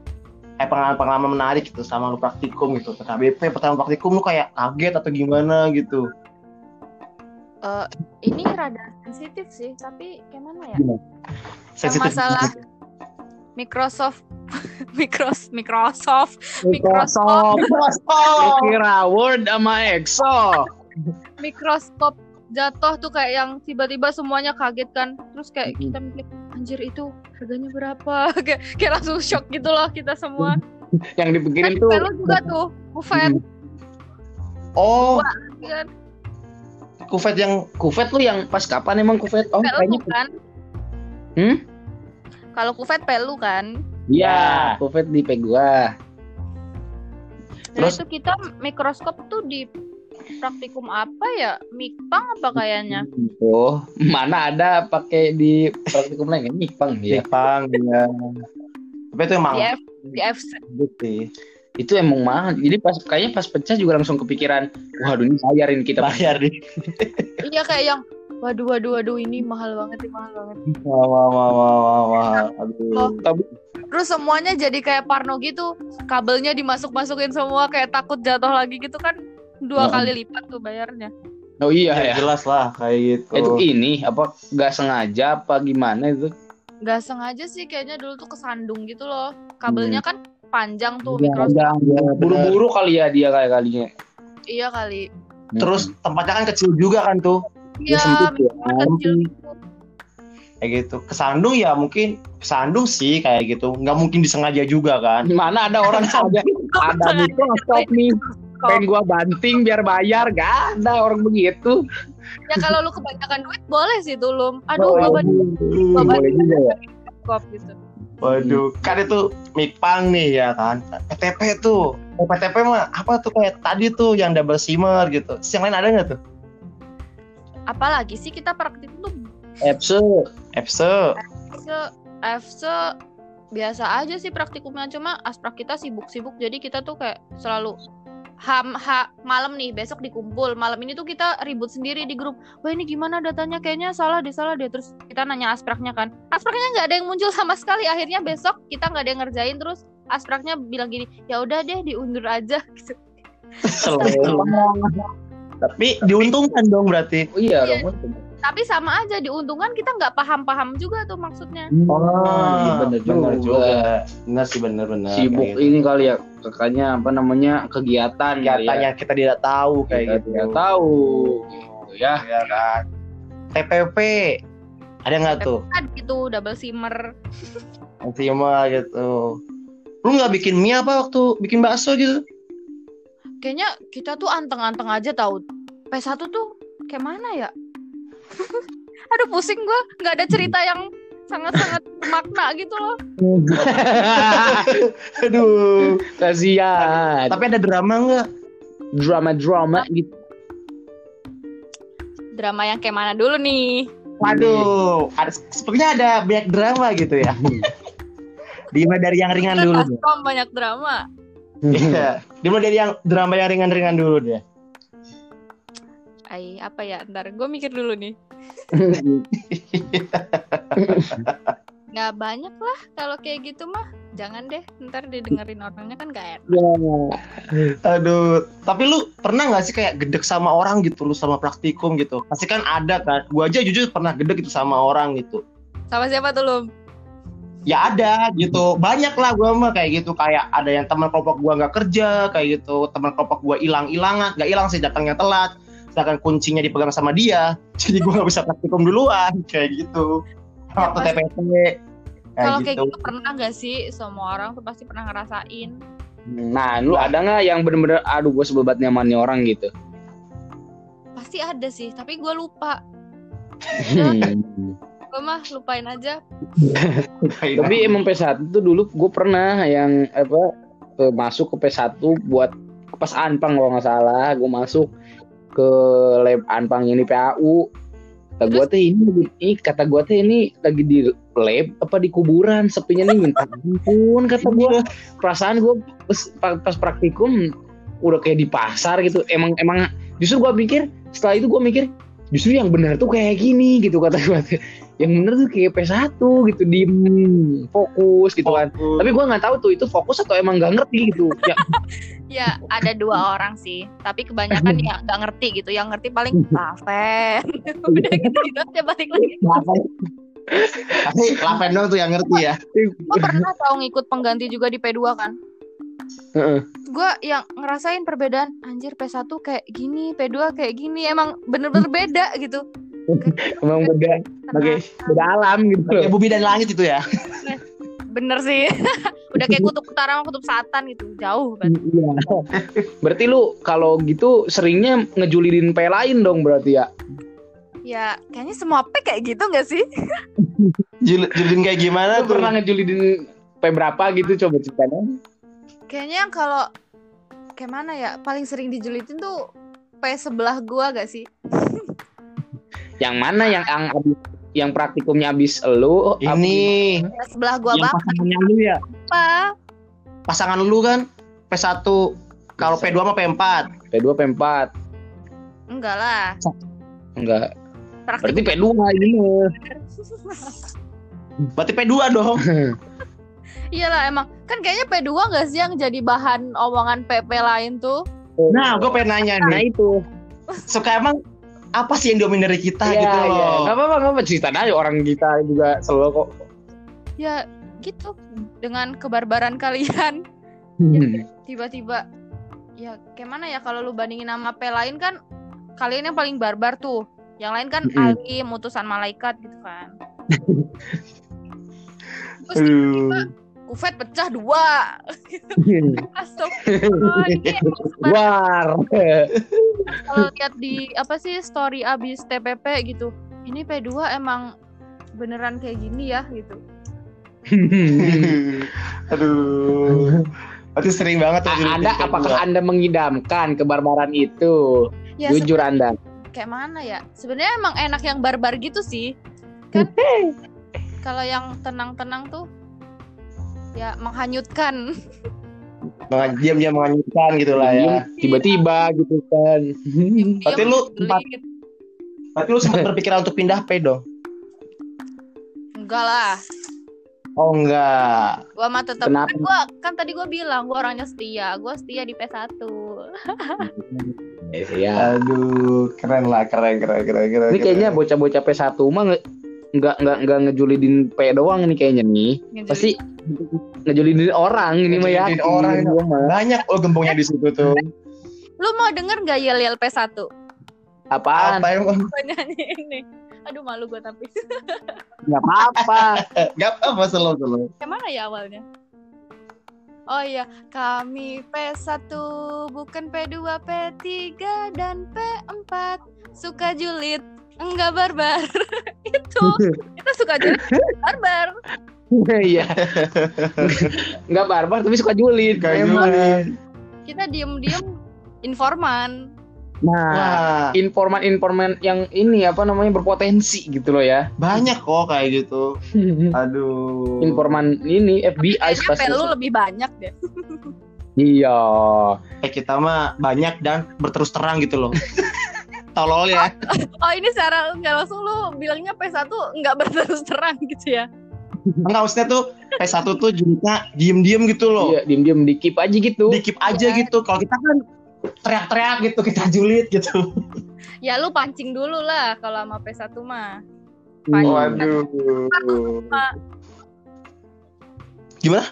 [SPEAKER 2] Kayak pengalaman-pengalaman menarik gitu sama lu praktikum gitu. PKBP pertama praktikum lu kayak kaget atau gimana gitu.
[SPEAKER 3] Eh, ini rada sensitif sih, tapi gimana ya? Yang
[SPEAKER 2] Sensitif
[SPEAKER 3] masalah Microsoft Microsoft Microsoft
[SPEAKER 1] Microsoft. Lu kira Word sama Excel.
[SPEAKER 3] mikroskop jatuh tuh kayak yang tiba-tiba semuanya kaget kan terus kayak kita mikir anjir itu harganya berapa kayak, kayak langsung shock gitu loh kita semua
[SPEAKER 1] Yang
[SPEAKER 3] kan
[SPEAKER 1] dipikirin tuh
[SPEAKER 3] lu juga tuh buffet
[SPEAKER 2] Oh,
[SPEAKER 3] kan
[SPEAKER 2] kufet yang
[SPEAKER 1] Kufet lu yang pas kapan emang Kufet? Oh,
[SPEAKER 3] pelu
[SPEAKER 1] kayaknya
[SPEAKER 3] kan
[SPEAKER 1] Hmm?
[SPEAKER 3] kalau kufet pelu kan
[SPEAKER 1] Iya, Kufet di pe gua.
[SPEAKER 3] terus
[SPEAKER 2] Terus?
[SPEAKER 3] itu kita mikroskop tuh di praktikum apa ya mikpang apa kayaknya
[SPEAKER 1] Oh, mana ada pakai di praktikum lain kan? Nipang ya.
[SPEAKER 2] Jepang ya. Tapi itu emang
[SPEAKER 3] di F di FC
[SPEAKER 2] sih.
[SPEAKER 1] Itu emang mahal. Jadi pas kayaknya pas pecah juga langsung kepikiran, waduh ini bayarin kita.
[SPEAKER 2] Bayar deh.
[SPEAKER 3] iya kayak yang waduh waduh waduh ini mahal banget ini mahal banget
[SPEAKER 2] Wah, wah, wah, wah, wah, wah. Aduh.
[SPEAKER 3] Oh.
[SPEAKER 1] Tapi
[SPEAKER 3] terus semuanya jadi kayak Parno gitu kabelnya dimasuk masukin semua kayak takut jatuh lagi gitu kan dua
[SPEAKER 1] Heeh.
[SPEAKER 3] kali lipat tuh bayarnya
[SPEAKER 1] oh iya
[SPEAKER 2] Ya,
[SPEAKER 1] ya.
[SPEAKER 2] jelas lah kayak gitu.
[SPEAKER 1] Itu ini apa nggak sengaja apa gimana itu?
[SPEAKER 3] nggak sengaja sih kayaknya dulu tuh kesandung gitu loh kabelnya kan panjang tuh
[SPEAKER 1] Iya,
[SPEAKER 3] mikroskop
[SPEAKER 1] iya, iya. Buru-buru kali ya dia kayak kalinya.
[SPEAKER 3] iya kali
[SPEAKER 2] Terus tempatnya kan kecil juga kan tuh.
[SPEAKER 3] Iya
[SPEAKER 1] sempit ya.
[SPEAKER 3] mikroskop kecil gitu.
[SPEAKER 2] Kayak gitu. Kesandung ya mungkin kesandung sih kayak gitu. Nggak mungkin disengaja juga kan.
[SPEAKER 1] Mana ada orang saja ada itu stop nih. Pengen gua banting biar bayar, gak ada orang begitu.
[SPEAKER 3] ya kalau lu kebanyakan duit boleh sih tuh lum aduh
[SPEAKER 1] Hmm,
[SPEAKER 3] Bapak-
[SPEAKER 1] boleh juga ya.
[SPEAKER 3] mikroskop gitu
[SPEAKER 2] Waduh, kan itu Mipang nih ya kan. PTP tuh. Oh, PTP mah apa tuh kayak tadi tuh yang double simmer gitu. Terus Yang lain ada nggak tuh?
[SPEAKER 3] apalagi sih kita praktik tuh
[SPEAKER 1] Epse.
[SPEAKER 2] EPSE.
[SPEAKER 3] se FC biasa aja sih praktikumnya cuma asprak kita sibuk-sibuk jadi kita tuh kayak selalu ham ha malam nih besok dikumpul. Malam ini tuh kita ribut sendiri di grup. Wah ini gimana datanya? Kayaknya salah deh salah deh. Terus kita nanya aspraknya kan. Aspraknya nggak ada yang muncul sama sekali. Akhirnya besok kita nggak ada yang ngerjain. Terus aspraknya bilang gini ya udah deh diundur aja. Gitu.
[SPEAKER 2] Tapi diuntungkan dong berarti.
[SPEAKER 1] Oh iya,
[SPEAKER 3] Iya.
[SPEAKER 1] dong.
[SPEAKER 3] Tapi sama aja diuntungkan kita nggak paham-paham juga tuh maksudnya
[SPEAKER 1] Oh, bener
[SPEAKER 2] bener
[SPEAKER 1] juga.
[SPEAKER 2] Bener sih bener-bener.
[SPEAKER 1] Sibuk
[SPEAKER 2] Kayak gitu.
[SPEAKER 1] ini kali ya, kakaknya apa namanya kegiatan
[SPEAKER 2] Kegiatan
[SPEAKER 1] ya.
[SPEAKER 2] yang kita tidak tahu kayak
[SPEAKER 1] Kita
[SPEAKER 2] gitu.
[SPEAKER 1] tidak tahu. Gitu ya.
[SPEAKER 2] Ya kan. TPP ada nggak tuh?
[SPEAKER 3] kan gitu double simmer
[SPEAKER 2] Enzima gitu. Lu nggak bikin mie apa waktu bikin bakso gitu?
[SPEAKER 3] kayaknya kita tuh anteng-anteng aja tahu P1 tuh kayak mana ya aduh pusing gua nggak ada cerita yang sangat-sangat bermakna gitu loh
[SPEAKER 2] Aduh.
[SPEAKER 1] Kasihan.
[SPEAKER 2] Tapi ada drama nggak?
[SPEAKER 1] drama-drama gitu.
[SPEAKER 3] drama yang kayak mana dulu nih
[SPEAKER 2] Waduh, ada, sepertinya ada banyak drama gitu ya. Dimulai dari yang ringan
[SPEAKER 3] Kan
[SPEAKER 2] dulu. deh.
[SPEAKER 3] Banyak drama
[SPEAKER 2] Iya. Dimulai dari yang drama yang ringan-ringan dulu deh.
[SPEAKER 3] Ay, apa ya ntar gue mikir dulu nih nggak banyak lah kalau kayak gitu mah jangan deh ntar didengerin orangnya kan gak enak
[SPEAKER 1] Ya.
[SPEAKER 2] Aduh, tapi lu pernah nggak sih kayak gedek sama orang gitu lu sama praktikum gitu? Pasti kan ada kan. Gua aja jujur pernah gedek gitu sama orang gitu.
[SPEAKER 3] sama siapa tuh lu
[SPEAKER 2] Ya ada gitu. Banyak lah gua mah kayak gitu kayak ada yang teman kelompok gua nggak kerja kayak gitu. Teman kelompok gua hilang-hilangan, nggak hilang sih datangnya telat. Sedangkan kuncinya dipegang sama dia. Jadi gua nggak bisa praktikum duluan kayak gitu.
[SPEAKER 3] Ya,
[SPEAKER 2] Waktu
[SPEAKER 3] pasti.
[SPEAKER 2] TPP
[SPEAKER 3] kalau
[SPEAKER 2] kayak
[SPEAKER 3] kayak
[SPEAKER 2] gitu.
[SPEAKER 3] gitu pernah gak sih semua orang tuh pasti pernah ngerasain
[SPEAKER 1] Nah, lu ada nggak yang bener-bener aduh gue sebel banget nyamannya orang gitu?
[SPEAKER 3] pasti ada sih tapi gue lupa gue mah lupain aja
[SPEAKER 1] Tapi emang P1 tuh dulu gue pernah yang apa eh, masuk ke P1 buat pas Anpang kalau nggak salah, gue masuk ke lab Anpang ini PAU. Kata gue teh ini, ini kata gue teh ini lagi di lab apa di kuburan sepinya nih minta ampun kata gue. Perasaan gue pas, pas praktikum udah kayak di pasar gitu. Emang emang justru gue mikir setelah itu gue mikir justru yang benar tuh kayak gini gitu kata gue yang bener tuh kayak P1 gitu diem fokus gitu kan. Tapi gue nggak tahu tuh itu fokus atau emang nggak ngerti gitu. Ya.
[SPEAKER 3] Ya ada dua orang sih. Tapi kebanyakan ya nggak ngerti gitu. Yang ngerti paling Raven udah gitu gitu aja balik lagi.
[SPEAKER 2] Tapi Lapen dong tuh yang ngerti ya.
[SPEAKER 3] Gue pernah tau ngikut pengganti juga di P2 kan.
[SPEAKER 1] Heeh.
[SPEAKER 3] Gue yang ngerasain perbedaan. Anjir P1 kayak gini, P2 kayak gini. Emang bener-bener beda gitu.
[SPEAKER 1] Emang beda sebagai beda alam gitu loh.
[SPEAKER 2] Kayak bumi dan langit itu ya.
[SPEAKER 3] Bener sih. Udah kayak kutub utara sama kutub selatan gitu. Jauh kan.
[SPEAKER 1] Iya. Berarti lu kalau gitu seringnya ngejulidin P lain dong berarti ya.
[SPEAKER 3] Ya kayaknya semua P kayak gitu gak sih?
[SPEAKER 2] Jul julin kayak gimana
[SPEAKER 1] Lu
[SPEAKER 2] tuh?
[SPEAKER 1] pernah ngejulidin P berapa gitu coba ceritain.
[SPEAKER 3] Kayaknya yang kalau kayak mana ya paling sering dijulitin tuh P sebelah gua gak sih?
[SPEAKER 1] Yang mana yang yang abis, yang praktikumnya abis elu apa-
[SPEAKER 2] Ini
[SPEAKER 3] P sebelah gua
[SPEAKER 2] yang
[SPEAKER 3] bapak
[SPEAKER 2] pasangannya lu ya. Pasangan lu kan P1 kalau P2 sama P4.
[SPEAKER 1] P2 P4
[SPEAKER 3] Enggak lah.
[SPEAKER 1] enggak
[SPEAKER 3] Praktik
[SPEAKER 1] berarti P2 ini mah.
[SPEAKER 2] Berarti P2 dong.
[SPEAKER 3] Iyalah emang kan kayaknya P2 gak sih yang jadi bahan omongan PP lain tuh?
[SPEAKER 2] Nah, gue pengen nanya
[SPEAKER 1] nah
[SPEAKER 2] nih.
[SPEAKER 1] itu
[SPEAKER 2] Suka emang apa sih yang diomelin dari kita
[SPEAKER 1] Iya,
[SPEAKER 2] gitu
[SPEAKER 1] iya.
[SPEAKER 2] loh.
[SPEAKER 1] Nggak apa-apa, nggak apa cerita aja orang kita juga selalu kok.
[SPEAKER 3] Ya gitu dengan kebarbaran kalian
[SPEAKER 1] Hmm.
[SPEAKER 3] tiba-tiba ya kayak mana ya kalau lu bandingin sama P lain kan kalian yang paling barbar tuh. Yang lain kan
[SPEAKER 1] Mm-mm.
[SPEAKER 3] alim, utusan malaikat gitu kan. Terus
[SPEAKER 2] Aduh.
[SPEAKER 3] Kufet pecah dua. Sebar-
[SPEAKER 1] War.
[SPEAKER 3] kalau lihat di apa sih story abis TPP gitu. Ini P2 emang beneran kayak gini ya gitu.
[SPEAKER 2] Aduh. Berarti sering banget tuh
[SPEAKER 1] anda
[SPEAKER 2] P2.
[SPEAKER 1] apakah Anda mengidamkan kebarbaran itu?
[SPEAKER 3] Ya
[SPEAKER 1] Jujur Anda.
[SPEAKER 3] kayak mana ya? Sebenarnya emang enak yang barbar gitu sih. Kan kalau yang tenang-tenang tuh ya menghanyutkan.
[SPEAKER 2] Meng- diam-diam menganyutkan gitu lah ya.
[SPEAKER 1] Tiba-tiba gitu kan.
[SPEAKER 2] Berarti
[SPEAKER 3] Diem,
[SPEAKER 2] lu
[SPEAKER 3] ngegelit.
[SPEAKER 2] empat- Berarti lu sempat berpikiran untuk pindah P dong?
[SPEAKER 3] Enggak lah.
[SPEAKER 2] Oh enggak.
[SPEAKER 3] Gua mah tetap
[SPEAKER 1] Kenapa?
[SPEAKER 3] kan gua kan tadi gua bilang gua orangnya setia. Gua setia di P1.
[SPEAKER 1] ya.
[SPEAKER 2] Aduh, keren lah, keren, keren, keren, keren.
[SPEAKER 1] Ini kayaknya bocah-bocah P1 mah nggak nggak nggak ngejulidin P doang nih kayaknya nih. Pasti ngejulidin orang ini mah ya.
[SPEAKER 2] Ngejulidin orang.
[SPEAKER 1] Gua mah.
[SPEAKER 2] banyak oh gembongnya di situ tuh.
[SPEAKER 3] Lu mau denger gak yel-yel P1?
[SPEAKER 1] Apaan?
[SPEAKER 2] Apa?
[SPEAKER 3] Gua nyanyi ini. Aduh malu gua tapi.
[SPEAKER 1] Nggak apa-apa.
[SPEAKER 2] Gak apa selalu selalu.
[SPEAKER 3] Yang mana ya awalnya? Oh iya, kami P1 bukan P2, P3 dan P4 suka julid, enggak barbar. itu kita suka julid barbar.
[SPEAKER 1] Iya. Nggak barbar tapi suka julid.
[SPEAKER 2] Kayak
[SPEAKER 1] Emang.
[SPEAKER 3] Kita diem-diem informan.
[SPEAKER 1] Nah,
[SPEAKER 2] Wah,
[SPEAKER 1] informan-informan yang ini apa namanya berpotensi gitu loh ya.
[SPEAKER 2] banyak kok kayak gitu. Aduh.
[SPEAKER 1] Informan ini FBI pasti.
[SPEAKER 3] Lu lebih banyak deh.
[SPEAKER 1] Iya.
[SPEAKER 2] Eh, kita mah banyak dan berterus terang gitu loh. Tolol ya.
[SPEAKER 3] Oh ini secara nggak langsung lu bilangnya P1 nggak berterus terang gitu ya?
[SPEAKER 2] Enggak maksudnya tuh P1 tuh julidnya diem-diem gitu loh.
[SPEAKER 1] Iya, diem-diem dikip aja gitu.
[SPEAKER 2] Dikip aja
[SPEAKER 3] Iya.
[SPEAKER 2] gitu. Kalau kita kan teriak-teriak gitu, kita julid gitu.
[SPEAKER 3] Ya lu pancing dulu lah kalau sama P1 mah.
[SPEAKER 1] Hmm.
[SPEAKER 2] Waduh. Gimana?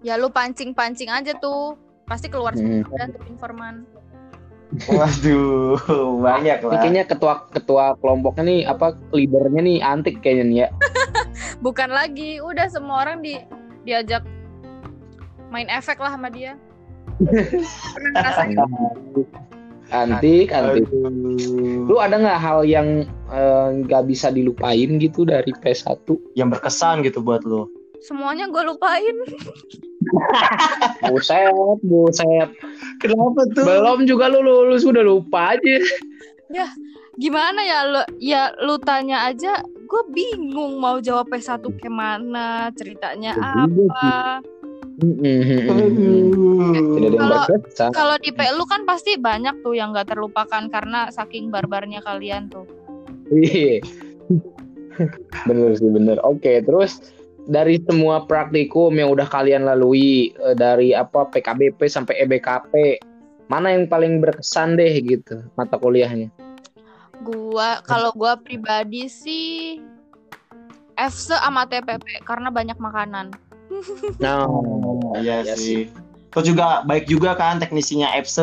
[SPEAKER 3] Ya lu pancing-pancing aja tuh. Pasti keluar
[SPEAKER 1] Hmm.
[SPEAKER 3] semua tuh informan.
[SPEAKER 2] Waduh, banyak lah.
[SPEAKER 1] kayaknya ketua ketua kelompoknya nih apa leadernya nih antik kayaknya nih ya.
[SPEAKER 3] Bukan lagi, udah semua orang di diajak main efek lah sama dia. Pernah ngerasain
[SPEAKER 1] Antik, antik.
[SPEAKER 2] Aduh.
[SPEAKER 1] Lu ada nggak hal yang eh, nggak bisa dilupain gitu dari P1?
[SPEAKER 2] Yang berkesan gitu buat lo.
[SPEAKER 3] semuanya gue lupain.
[SPEAKER 1] Buset, buset.
[SPEAKER 2] Kenapa tuh?
[SPEAKER 1] Belum juga lu lulus udah lupa aja.
[SPEAKER 3] Gimana ya lu ya lu tanya aja gue bingung mau jawab P1 ke mana ceritanya
[SPEAKER 1] Ya
[SPEAKER 3] apa
[SPEAKER 1] Tidak ada yang
[SPEAKER 3] Kalau-
[SPEAKER 1] berkesan.
[SPEAKER 3] kalau di PLU kan pasti banyak tuh yang nggak terlupakan karena saking barbarnya kalian tuh
[SPEAKER 1] Iya. bener sih bener. Oke, terus dari semua praktikum yang udah kalian lalui eh, dari apa PKBP sampai EBKP, mana yang paling berkesan deh gitu mata kuliahnya?
[SPEAKER 3] gua kalau gua pribadi sih FC sama TPP karena banyak makanan.
[SPEAKER 1] Nah,
[SPEAKER 2] Oh, iya
[SPEAKER 1] Iya
[SPEAKER 2] sih. Terus juga baik juga kan teknisinya FC,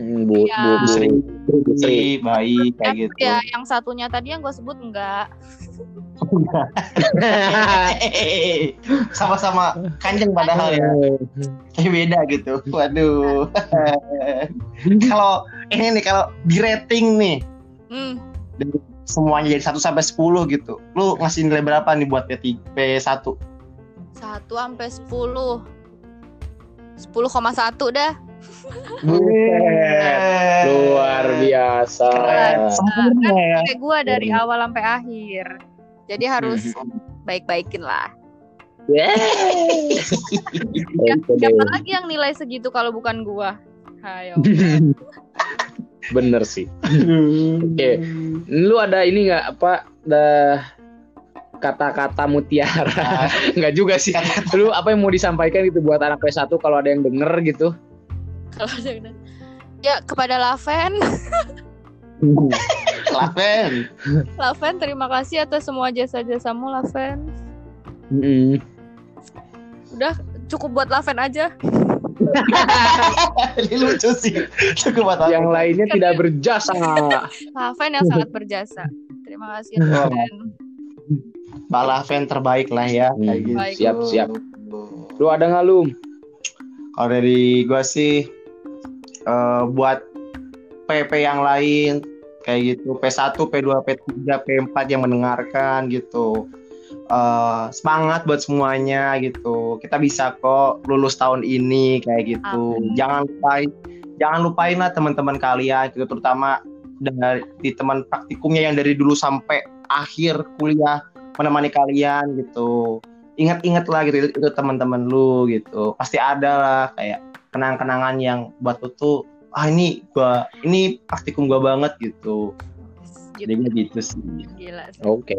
[SPEAKER 1] mm, bu,
[SPEAKER 3] Iya.
[SPEAKER 1] bu, bu,
[SPEAKER 2] Sri,
[SPEAKER 1] Bu Sri.
[SPEAKER 2] baik kayak
[SPEAKER 3] F
[SPEAKER 2] gitu.
[SPEAKER 3] ya, yang satunya tadi yang gue sebut enggak.
[SPEAKER 2] Sama-sama kanjeng padahal ya. Kayak beda gitu. Waduh. kalau ini nih kalau di rating nih
[SPEAKER 3] Hmm,
[SPEAKER 2] semuanya jadi 1 sampai 10 gitu. Lu ngasih nilai berapa nih buat P3, P1?
[SPEAKER 3] 1 sampai 10. 10,1 dah.
[SPEAKER 1] Buset, luar biasa.
[SPEAKER 2] Keren. Sempurna ya.
[SPEAKER 3] Kayak gue dari awal sampai akhir. Jadi harus baik-baikin lah.
[SPEAKER 1] Oke
[SPEAKER 3] Siapa lagi yang nilai segitu kalau bukan gua? Hayo.
[SPEAKER 1] Bener sih. Oke. Lu ada ini nggak apa dah kata-kata mutiara? Nggak juga sih. Lu apa yang mau disampaikan gitu buat anak PS1 kalau ada yang denger gitu?
[SPEAKER 3] Kalau ada yang udah- Ya kepada Laven,
[SPEAKER 2] Laven.
[SPEAKER 3] Laven terima kasih atas semua jasa-jasamu Laven.
[SPEAKER 1] Mm-mm.
[SPEAKER 3] Udah cukup buat Laven aja.
[SPEAKER 2] Ini lucu sih. Cukup buat
[SPEAKER 1] yang lainnya tidak berjasa.
[SPEAKER 3] Laven yang sangat berjasa. Terima kasih
[SPEAKER 2] Wow.
[SPEAKER 3] Laven.
[SPEAKER 2] Pak Laven terbaik lah ya.
[SPEAKER 1] Hmm,
[SPEAKER 2] Kayak gitu.
[SPEAKER 3] baik.
[SPEAKER 1] Siap, siap. Lu ada nggak lu?
[SPEAKER 2] Kalau dari gua sih eh, buat PP yang lain kayak gitu P1, P2, P3, P4 yang mendengarkan gitu. Eh, semangat buat semuanya gitu. Kita bisa kok lulus tahun ini kayak gitu.
[SPEAKER 3] Amin.
[SPEAKER 2] Jangan lupain jangan lupain lah teman-teman kalian gitu terutama dari di teman praktikumnya yang dari dulu sampai akhir kuliah menemani kalian gitu. Ingat-ingat lah gitu itu, itu teman-teman lu gitu. Pasti ada lah kayak kenang-kenangan yang buat lu tuh ah ini gua ini praktikum gua banget gitu. Jadi
[SPEAKER 3] Gitu.
[SPEAKER 2] gitu sih.
[SPEAKER 3] Gila. sih.
[SPEAKER 1] Oke.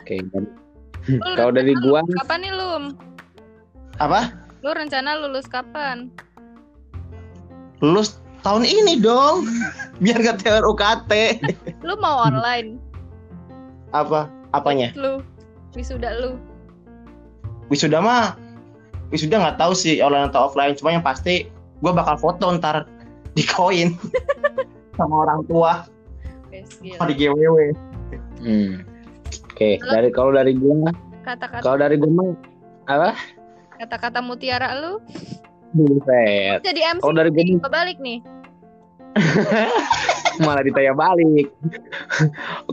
[SPEAKER 1] Oke. dan-
[SPEAKER 3] Lu
[SPEAKER 1] Kalau dari gua
[SPEAKER 3] lulus kapan nih Lum?
[SPEAKER 2] Apa?
[SPEAKER 3] Lu rencana lulus kapan?
[SPEAKER 2] Lulus tahun ini dong. Biar gak teor UKT.
[SPEAKER 3] Lu mau online?
[SPEAKER 2] Apa? Apanya?
[SPEAKER 3] Lu wisuda lu.
[SPEAKER 2] Wisuda mah wisuda nggak tahu sih online atau offline. Cuma yang pasti gua bakal foto ntar di koin sama orang tua sama di GWW.
[SPEAKER 1] Hmm. Oke, dari kalau dari gua,
[SPEAKER 3] Kata-kata
[SPEAKER 1] kalau dari gua mah apa?
[SPEAKER 3] kata-kata mutiara lu
[SPEAKER 1] Buset.
[SPEAKER 3] jadi MC
[SPEAKER 1] Kalau dari
[SPEAKER 3] nih, balik nih.
[SPEAKER 1] malah ditanya balik.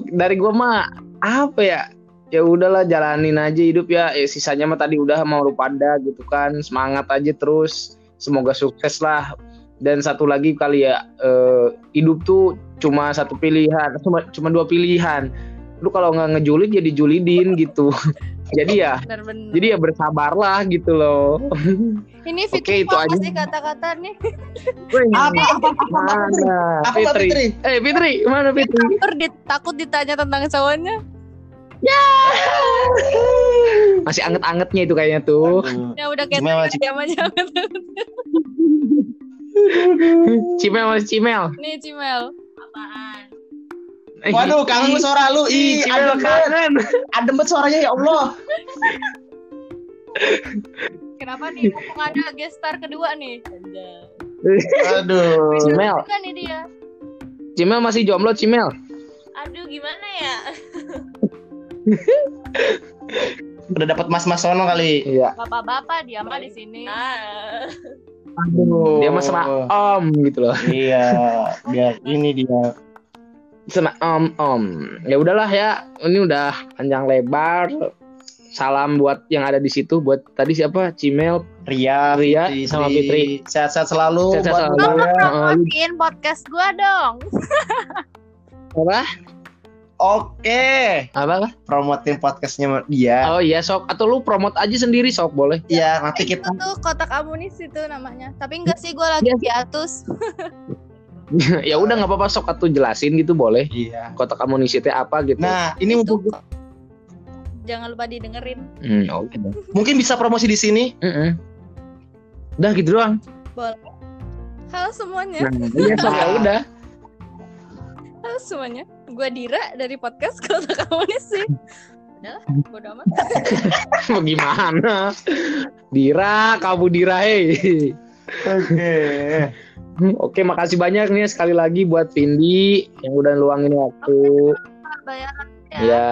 [SPEAKER 1] dari gua mah apa ya? Ya udahlah jalanin aja hidup ya. Eh, sisanya mah tadi udah mau lu pada gitu kan. Semangat aja terus. Semoga sukses lah. Dan satu lagi kali ya, eh, hidup tuh cuma satu pilihan, cuma cuma dua pilihan. Lu kalau nggak ngejulit jadi julidin gitu. jadi ya,
[SPEAKER 3] Bener-bener.
[SPEAKER 1] jadi ya bersabarlah gitu loh.
[SPEAKER 3] Ini
[SPEAKER 1] Oke,
[SPEAKER 3] Fitri
[SPEAKER 1] itu
[SPEAKER 3] mau
[SPEAKER 1] aja.
[SPEAKER 3] kasih kata-kata nih.
[SPEAKER 2] Apa apa apa apa? Apa
[SPEAKER 1] Fitri.
[SPEAKER 2] Fitri?
[SPEAKER 1] Eh Fitri, mana Fitri?
[SPEAKER 3] Takut, takut ditanya tentang cowoknya.
[SPEAKER 1] Masih anget-angetnya itu kayaknya tuh.
[SPEAKER 3] Ya udah kayak diam aja.
[SPEAKER 1] Cimel masih Cimel.
[SPEAKER 3] nih Cimel. Apaan?
[SPEAKER 2] Waduh, kangen suara lu.
[SPEAKER 1] Ih, Cimel
[SPEAKER 2] adem
[SPEAKER 1] kangen.
[SPEAKER 2] Adem banget suaranya ya Allah.
[SPEAKER 3] Kenapa nih mumpung ada guest star kedua nih?
[SPEAKER 2] Aduh.
[SPEAKER 1] Cimel,
[SPEAKER 3] Kan nih dia.
[SPEAKER 1] Cimel masih jomblo Cimel.
[SPEAKER 3] Aduh gimana ya?
[SPEAKER 2] Udah dapat mas-mas sono kali.
[SPEAKER 1] Iya.
[SPEAKER 3] Bapak-bapak dia mah di sini.
[SPEAKER 2] Aduh.
[SPEAKER 1] Dia mesra om gitu loh.
[SPEAKER 2] Iya, dia ini dia.
[SPEAKER 1] Sena om om. Ya udahlah ya. Ini udah panjang lebar. Salam buat yang ada di situ. Buat tadi siapa? Cimel.
[SPEAKER 2] Ria,
[SPEAKER 1] Ria sama Fitri.
[SPEAKER 2] Sehat-sehat selalu
[SPEAKER 1] Sehat-sehat selalu. lu-
[SPEAKER 3] Promotin podcast gua dong.
[SPEAKER 1] apa?
[SPEAKER 2] Oke,
[SPEAKER 1] Apa? apa?
[SPEAKER 2] promotin podcastnya dia.
[SPEAKER 1] Oh iya sok. Atau lu promote aja sendiri sok boleh.
[SPEAKER 2] Iya, nanti
[SPEAKER 3] Itu
[SPEAKER 2] kita
[SPEAKER 3] tuh kotak amunisi itu namanya. Tapi enggak sih gua lagi
[SPEAKER 1] Iya.
[SPEAKER 3] di atus.
[SPEAKER 1] ya udah nggak apa-apa sok atau jelasin gitu boleh.
[SPEAKER 2] Iya.
[SPEAKER 1] Kotak amunisi teh apa gitu.
[SPEAKER 2] Nah, ini
[SPEAKER 3] Itu
[SPEAKER 2] mumpung
[SPEAKER 3] jangan lupa didengerin.
[SPEAKER 1] Hmm, oke.
[SPEAKER 2] mungkin bisa promosi di sini.
[SPEAKER 1] Heeh. Udah gitu doang.
[SPEAKER 3] Halo semuanya.
[SPEAKER 1] Nah, iya sok ya udah.
[SPEAKER 3] Halo semuanya. Gua Dira dari podcast kotak amunisi. Udah, bodo amat.
[SPEAKER 1] Mau gimana? Dira, kamu Dira, hei.
[SPEAKER 2] Oke.
[SPEAKER 1] Oke, makasih banyak nih sekali lagi buat Vindi yang udah luangin waktu.
[SPEAKER 3] Bayaran ya.
[SPEAKER 1] Ya.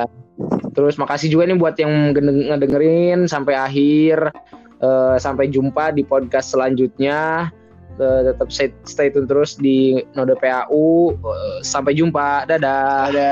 [SPEAKER 1] Terus makasih juga nih buat yang ngedeng- ngedengerin sampai akhir. Eh, sampai jumpa di podcast selanjutnya. Eh, tetap stay, stay tune terus di Node PAU. Eh, sampai jumpa. Dadah.
[SPEAKER 2] Ada